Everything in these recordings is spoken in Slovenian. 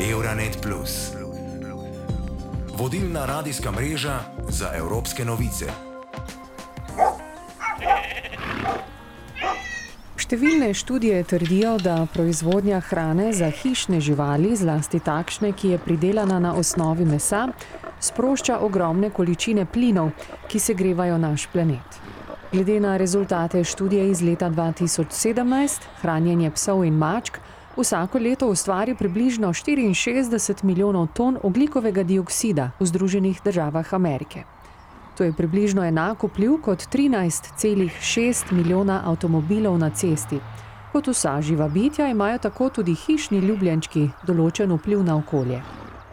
Euronet. Vodilna radijska mreža za evropske novice. Številne študije trdijo, da proizvodnja hrane za hišne živali, zlasti takšne, ki je pridelana na osnovi mesa, sprošča ogromne količine plinov, ki se grevajo naš planet. Glede na rezultate študije iz leta 2017, hranjenje psov in mačk vsako leto ustvari približno 64 milijonov ton oglikovega dioksida v Združenih državah Amerike. To je približno enako vpliv kot 13,6 milijona avtomobilov na cesti. Kot vsa živa bitja imajo tako tudi hišni ljubljenčki določen vpliv na okolje.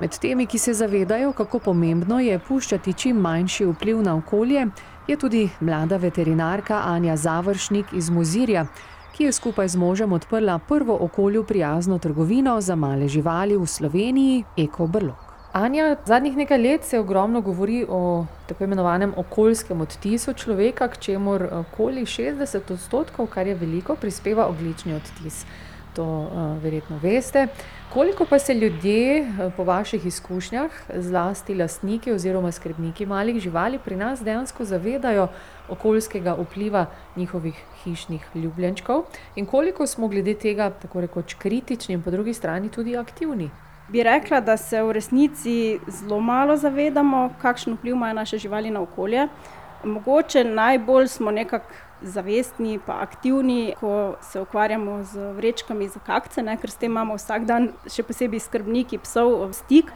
Med temi, ki se zavedajo, kako pomembno je puščati čim manjši vpliv na okolje, je tudi mlada veterinarka Anja Završnik iz Muzirja, ki je skupaj z možem odprla prvo okolju prijazno trgovino za male živali v Sloveniji, Eko Brlog. Anja, zadnjih nekaj let se ogromno govori o tako imenovanem okoljskem odtisu človeka, k čemur okoli 60 odstotkov, kar je veliko, prispeva ogljični odtis. To uh, verjetno veste. Koliko pa se ljudje, po vaših izkušnjah, zlasti lastniki oziroma skrbniki malih živali, pri nas dejansko zavedajo okoljskega vpliva njihovih hišnih ljubljenčkov in koliko smo glede tega tako rekoč kritični in po drugi strani tudi aktivni? Bi rekla, da se v resnici zelo malo zavedamo, kakšen vpliv imajo naše živali na okolje. Mogoče najbolj smo nekako zavestni pa aktivni, ko se ukvarjamo z vrečkami za kakce, ne, ker s tem imamo vsak dan, še posebej skrbniki psov, stik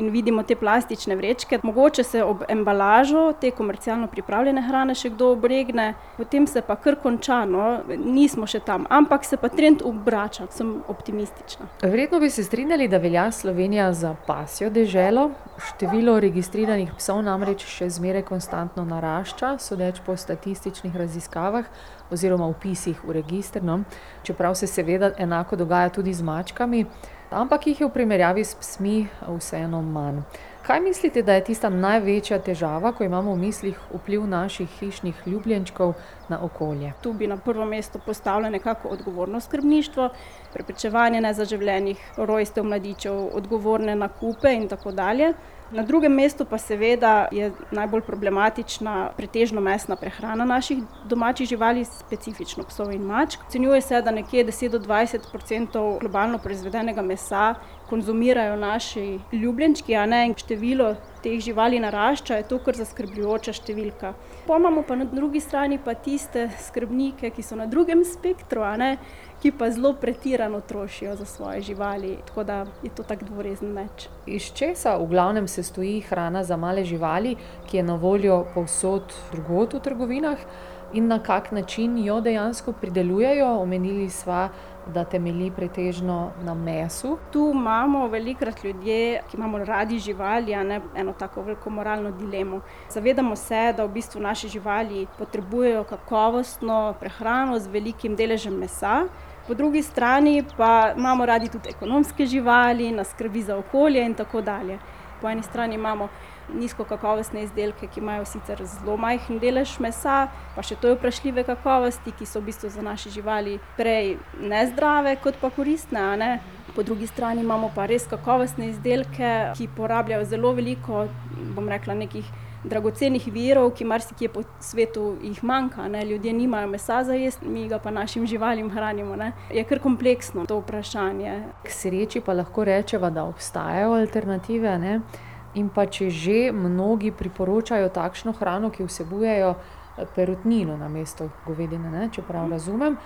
in vidimo te plastične vrečke. Mogoče se ob embalažo te komercialno pripravljene hrane še kdo obregne, potem se pa kar konča, no, nismo še tam, ampak se pa trend obrača, sem optimistična. Verjetno bi se strinjali, da velja Slovenija za pasjo deželo. Število registriranih psov namreč še zmeraj konstantno narašča, sodeč po statističnih raziskavah oziroma vpisih v register, no, čeprav se seveda enako dogaja tudi z mačkami ampak jih je v primerjavi s psmi vseeno manj. Kaj mislite, da je tista največja težava, ko imamo v mislih vpliv naših hišnih ljubljenčkov na okolje? Tu bi na prvo mesto postavila nekako odgovorno skrbništvo, preprečevanje nezaželenih rojstev mladičev, odgovorne nakupe in tako dalje. Na drugem mestu pa seveda je najbolj problematična pretežno mesna prehrana naših domačih živali, specifično psov in mačk. Ocenjuje se, da nekje deset do dvajset procentov globalno proizvedenega mesa konzumirajo naši ljubljenčki, a ne, in število teh živali narašča, je to kar zaskrbljujoča številka. Pol imamo pa na drugi strani pa tiste skrbnike, ki so na drugem spektru, ne, ki pa zelo pretirano trošijo za svoje živali, tako da je to tak dvorezen meč. Iz česa v glavnem sestoji hrana za male živali, ki je na voljo povsod drugod v trgovinah? In na kak način jo dejansko pridelujejo? Omenili sva, da temelji pretežno na mesu. Tu imamo velikokrat ljudje, ki imamo radi živali, ne, eno tako veliko moralno dilemo. Zavedamo se, da v bistvu naše živali potrebujejo kakovostno prehrano z velikim deležem mesa. Po drugi strani pa imamo radi tudi ekonomske živali, nas skrbi za okolje in tako dalje. Po eni strani imamo nizkokakovostne izdelke, ki imajo sicer zelo majhen delež mesa, pa še to je vprašljive kakovosti, ki so v bistvu za naše živali prej nezdrave kot pa koristne. Po drugi strani imamo pa res kakovostne izdelke, ki porabljajo zelo veliko, bom rekla, nekih dragocenih virov, ki marsikje po svetu jih manjka, ne, ljudje nimajo mesa za jesti, mi ga pa našim živalim hranimo, ne. Je kar kompleksno to vprašanje. K sreči pa lahko rečeva, da obstajajo alternative, ne. In pa če že mnogi priporočajo takšno hrano, ki vsebujejo, perutnino namesto govedine, ne, če prav razumem.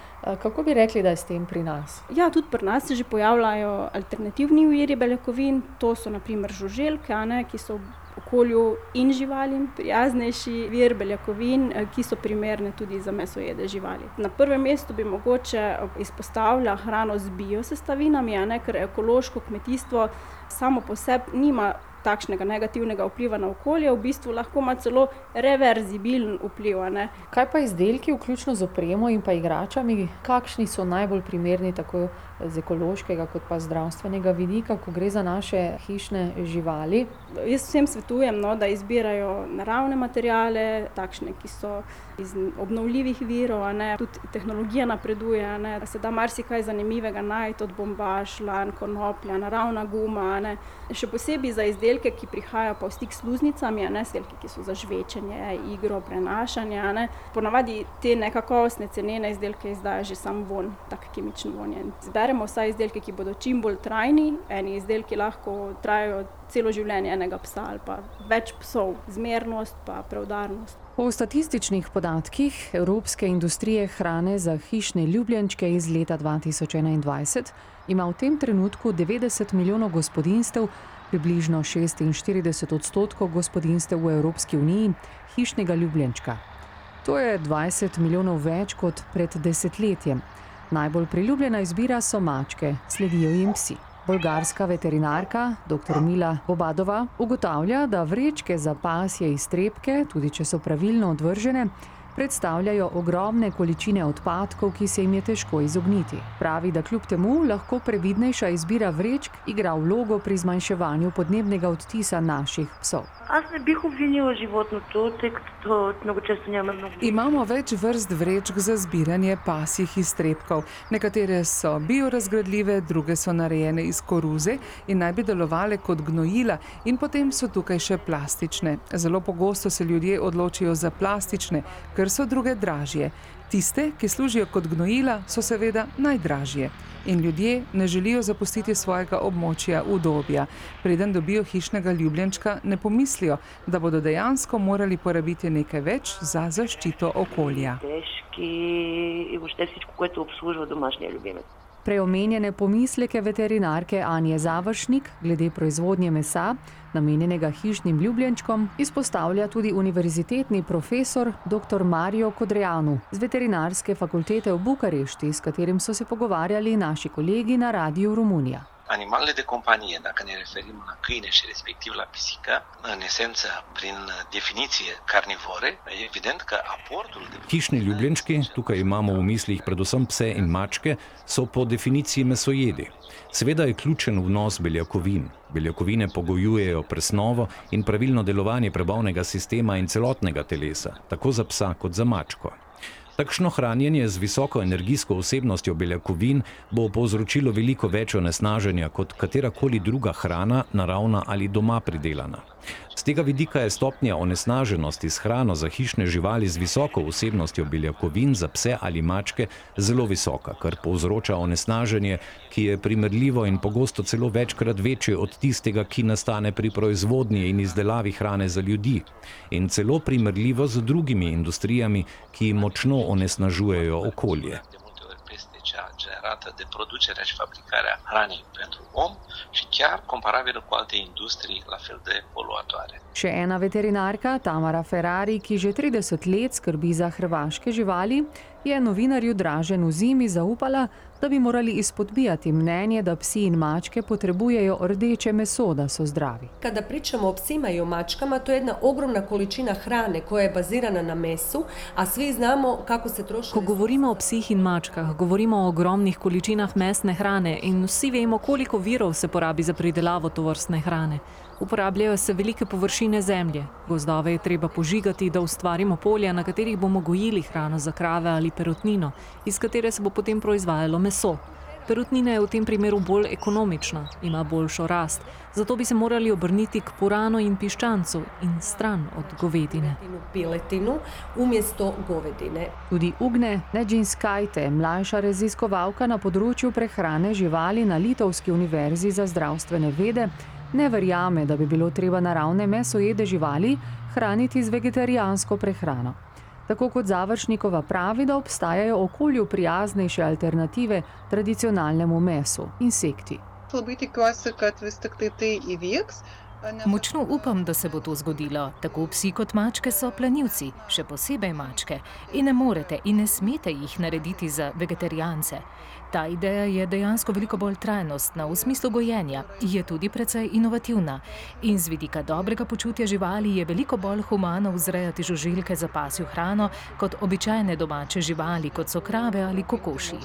kako bi rekli, da je s tem pri nas? Ja, tudi pri nas se že pojavljajo alternativni viri beljakovin, to so na primer žuželke, a ne, ki so okolju in živalim prijaznejši vir beljakovin, ki so primerne tudi za mesojede živali. Na prvem mestu bi mogoče izpostavila hrano z bio sestavinami, a ne, ker ekološko kmetijstvo samo po sebi nima takšnega negativnega vpliva na okolje, v bistvu lahko ima celo reverzibilen vpliv. Kaj pa izdelki, vključno z opremo in pa igračami, kakšni so najbolj primerni tako z ekološkega kot pa zdravstvenega vidika, ko gre za naše hišne živali? Jaz vsem svetujem, no, da izbirajo naravne materiale, takšne, ki so iz obnovljivih virov, tudi tehnologija napreduje, da se da marsikaj zanimivega najti od bombaž, lan, konoplja, naravna guma. Ne. Še posebej za izdelke, ki prihajajo pa v stik s sluznicami, ne izdelke, ki so za žvečenje, igro, prenašanje. Ne. Ponavadi te nekakovostne cenene izdelke izdaja že sam von, tak kemični von. Zberemo vsaj izdelke, ki bodo čim bolj trajni, eni izdelki lahko trajajo celo življenje enega psa ali pa več psov, zmernost pa preudarnost. Po statističnih podatkih Evropske industrije hrane za hišne ljubljenčke iz leta 2021 ima v tem trenutku 90 milijonov gospodinstev, približno 46 odstotkov gospodinstev v Evropski uniji, hišnega ljubljenčka. To je 20 milijonov več kot pred desetletjem. Najbolj priljubljena izbira so mačke, sledijo jim psi. Bolgarska veterinarka dr. Mila Bobadova ugotavlja, da vrečke za pasje iztrebke, tudi če so pravilno odvržene, predstavljajo ogromne količine odpadkov, ki se jim je težko izogniti. Pravi, da kljub temu lahko previdnejša izbira vrečk igra vlogo pri zmanjševanju podnebnega odtisa naših psov. Аз не бих обвинила животното, тъй като много често няма много. Imamo več vrst vrečk za zbiranje pasjih iztrebkov. Nekatere so biorazgradljive, druge so narejene iz koruze in naj bi delovale kot gnojila, in potem so tukaj še plastične. Zelo pogosto se ljudje odločijo za plastične, ker so druge dražje. Tiste, ki služijo kot gnojila, so seveda najdražje. In ljudje ne želijo zapustiti svojega območja udobja. Preden dobijo hišnega ljubljenčka, ne pomislijo, da bodo dejansko morali porabiti nekaj več za zaščito okolja. Težki vse, kar obslužuje domačni ljubimec. Preomenjene pomisleke veterinarke Anje Završnik glede proizvodnje mesa, namenjenega hišnim ljubljenčkom, izpostavlja tudi univerzitetni profesor dr. Mario Kodrejanu z veterinarske fakultete v Bukarešti, s katerim so se pogovarjali naši kolegi na Radiu Romunija. Animalele de companie, dacă ne referim la câine și respectiv la pisică, în esență, prin definiție carnivore, e evident că aportul de... Hišni ljubljenčki, tukaj imamo v mislih predvsem pse in mačke, so po definiciji mesojedi. Seveda je ključen vnos beljakovin. Beljakovine pogojujejo presnovo in pravilno delovanje prebavnega sistema in celotnega telesa, tako za psa kot za mačko. Takšno hranjenje z visoko energijsko vsebnostjo beljakovin bo povzročilo veliko več onesnaženja kot katerakoli druga hrana, naravna ali doma pridelana. Z tega vidika je stopnja onesnaženosti s hrano za hišne živali z visoko vsebnostjo beljakovin za pse ali mačke zelo visoka, kar povzroča onesnaženje, ki je primerljivo in pogosto celo večkrat večje od tistega, ki nastane pri proizvodnji in izdelavi hrane za ljudi, in celo primerljivo z drugimi industrijami, ki močno onesnažujejo okolje. generată de producerea și fabricarea hranei pentru om și chiar comparabilă cu alte industrii la fel de poluatoare. Še ena veterinarka, Tamara Ferrari, ki že 30 let skrbi za hrvaške živali, je novinarju Draženu Zimi zaupala, da bi morali izpodbijati mnenje, da psi in mačke potrebujejo rdeče meso, da so zdravi. Kada pričamo o psima i o mačkama, to je jedna ogromna količina hrane koja je bazirana na mesu, a svi znamo kako se troši... Ko govorimo o psih in mačkah, govorimo o ogromnih količinah mesne hrane in vsi vemo, koliko virov se porabi za pridelavo tovrstne hrane. Uporabljajo se velike površine zemlje, gozdove je treba požigati, da ustvarimo polja, na katerih bomo gojili hrano za krave ali perutnino, iz katere se bo potem proizvajalo meso. Perutnina je v tem primeru bolj ekonomična, ima boljšo rast, zato bi se morali obrniti k puranu in piščancu in stran od govedine. Piletinu umjesto govedine. Tudi Ugne Nedžinskajte, mlajša raziskovalka na področju prehrane živali na Litovski univerzi za zdravstvene vede, ne verjame, da bi bilo treba naravne mesojede živali hraniti z vegetarijansko prehrano. Tako kot Završnikova pravi, da obstajajo okolju prijaznejše alternative tradicionalnemu mesu, insekti. Slabiti kvasek, kad vis tik tai tai įvyks, Močno upam, da se bo to zgodilo. Tako psi kot mačke so planilci, še posebej mačke. In ne morete in ne smete jih narediti za vegetarijance. Ta ideja je dejansko veliko bolj trajnostna v smislu gojenja, je tudi precej inovativna. In z vidika dobrega počutja živali je veliko bolj humano vzrejati žuželke za pasjo hrano kot običajne domače živali, kot so krave ali kokoši.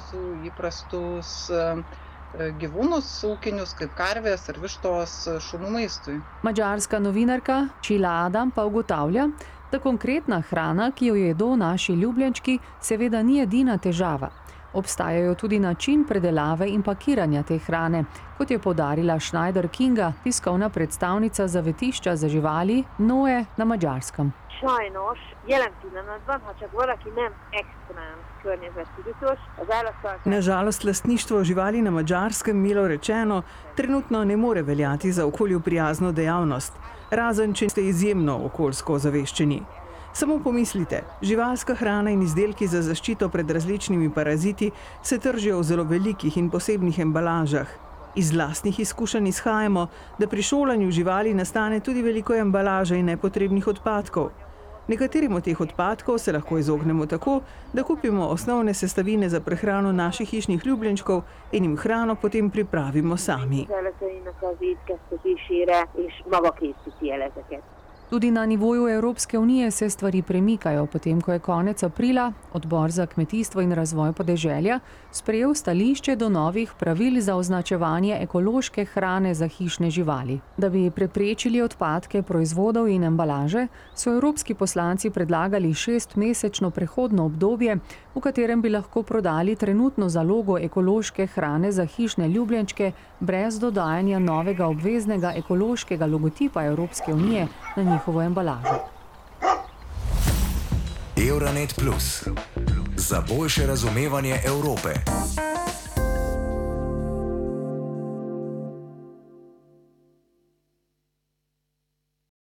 Gyvūnus ūkinius kaip karvės ar vištos šunų maistui. Mačarska novinarka Čila Adam pa ugotavlja, da konkretna hrana, ki jo jedo naši ljubljenčki, seveda ni edina težava. Obstajajo tudi način predelave in pakiranja te hrane, kot je podarila Schneider Kinga, tiskovna predstavnica zavetišča za živali Noe na Mačarskem. Sajnos, jelen pillanatban, ha csak valaki nem extrém környezettudatos, az állattartás... Nažalost, lastništvo živali na Mačarskem, milo rečeno, trenutno ne more veljati za okolju prijazno dejavnost, razen če ste izjemno okoljsko zaveščeni. Samo pomislite, živalska hrana in izdelki za zaščito pred različnimi paraziti se tržijo v zelo velikih in posebnih embalažah. Iz lastnih izkušenj izhajamo, da pri šolanju živali nastane tudi veliko embalaže in nepotrebnih odpadkov. Nekaterim od teh odpadkov se lahko izognemo tako, da kupimo osnovne sestavine za prehrano naših hišnih ljubljenčkov in jim hrano potem pripravimo sami. Tudi na nivoju Evropske unije se stvari premikajo, potem ko je konec aprila odbor za kmetijstvo in razvoj podeželja sprejel stališče do novih pravil za označevanje ekološke hrane za hišne živali. Da bi preprečili odpadke proizvodov in embalaže, so evropski poslanci predlagali šestmesečno prehodno obdobje, v katerem bi lahko prodali trenutno zalogo ekološke hrane za hišne ljubljenčke brez dodajanja novega obveznega ekološkega logotipa Evropske unije na njihovo embalažo. Euronet Plus za boljše razumevanje Evrope.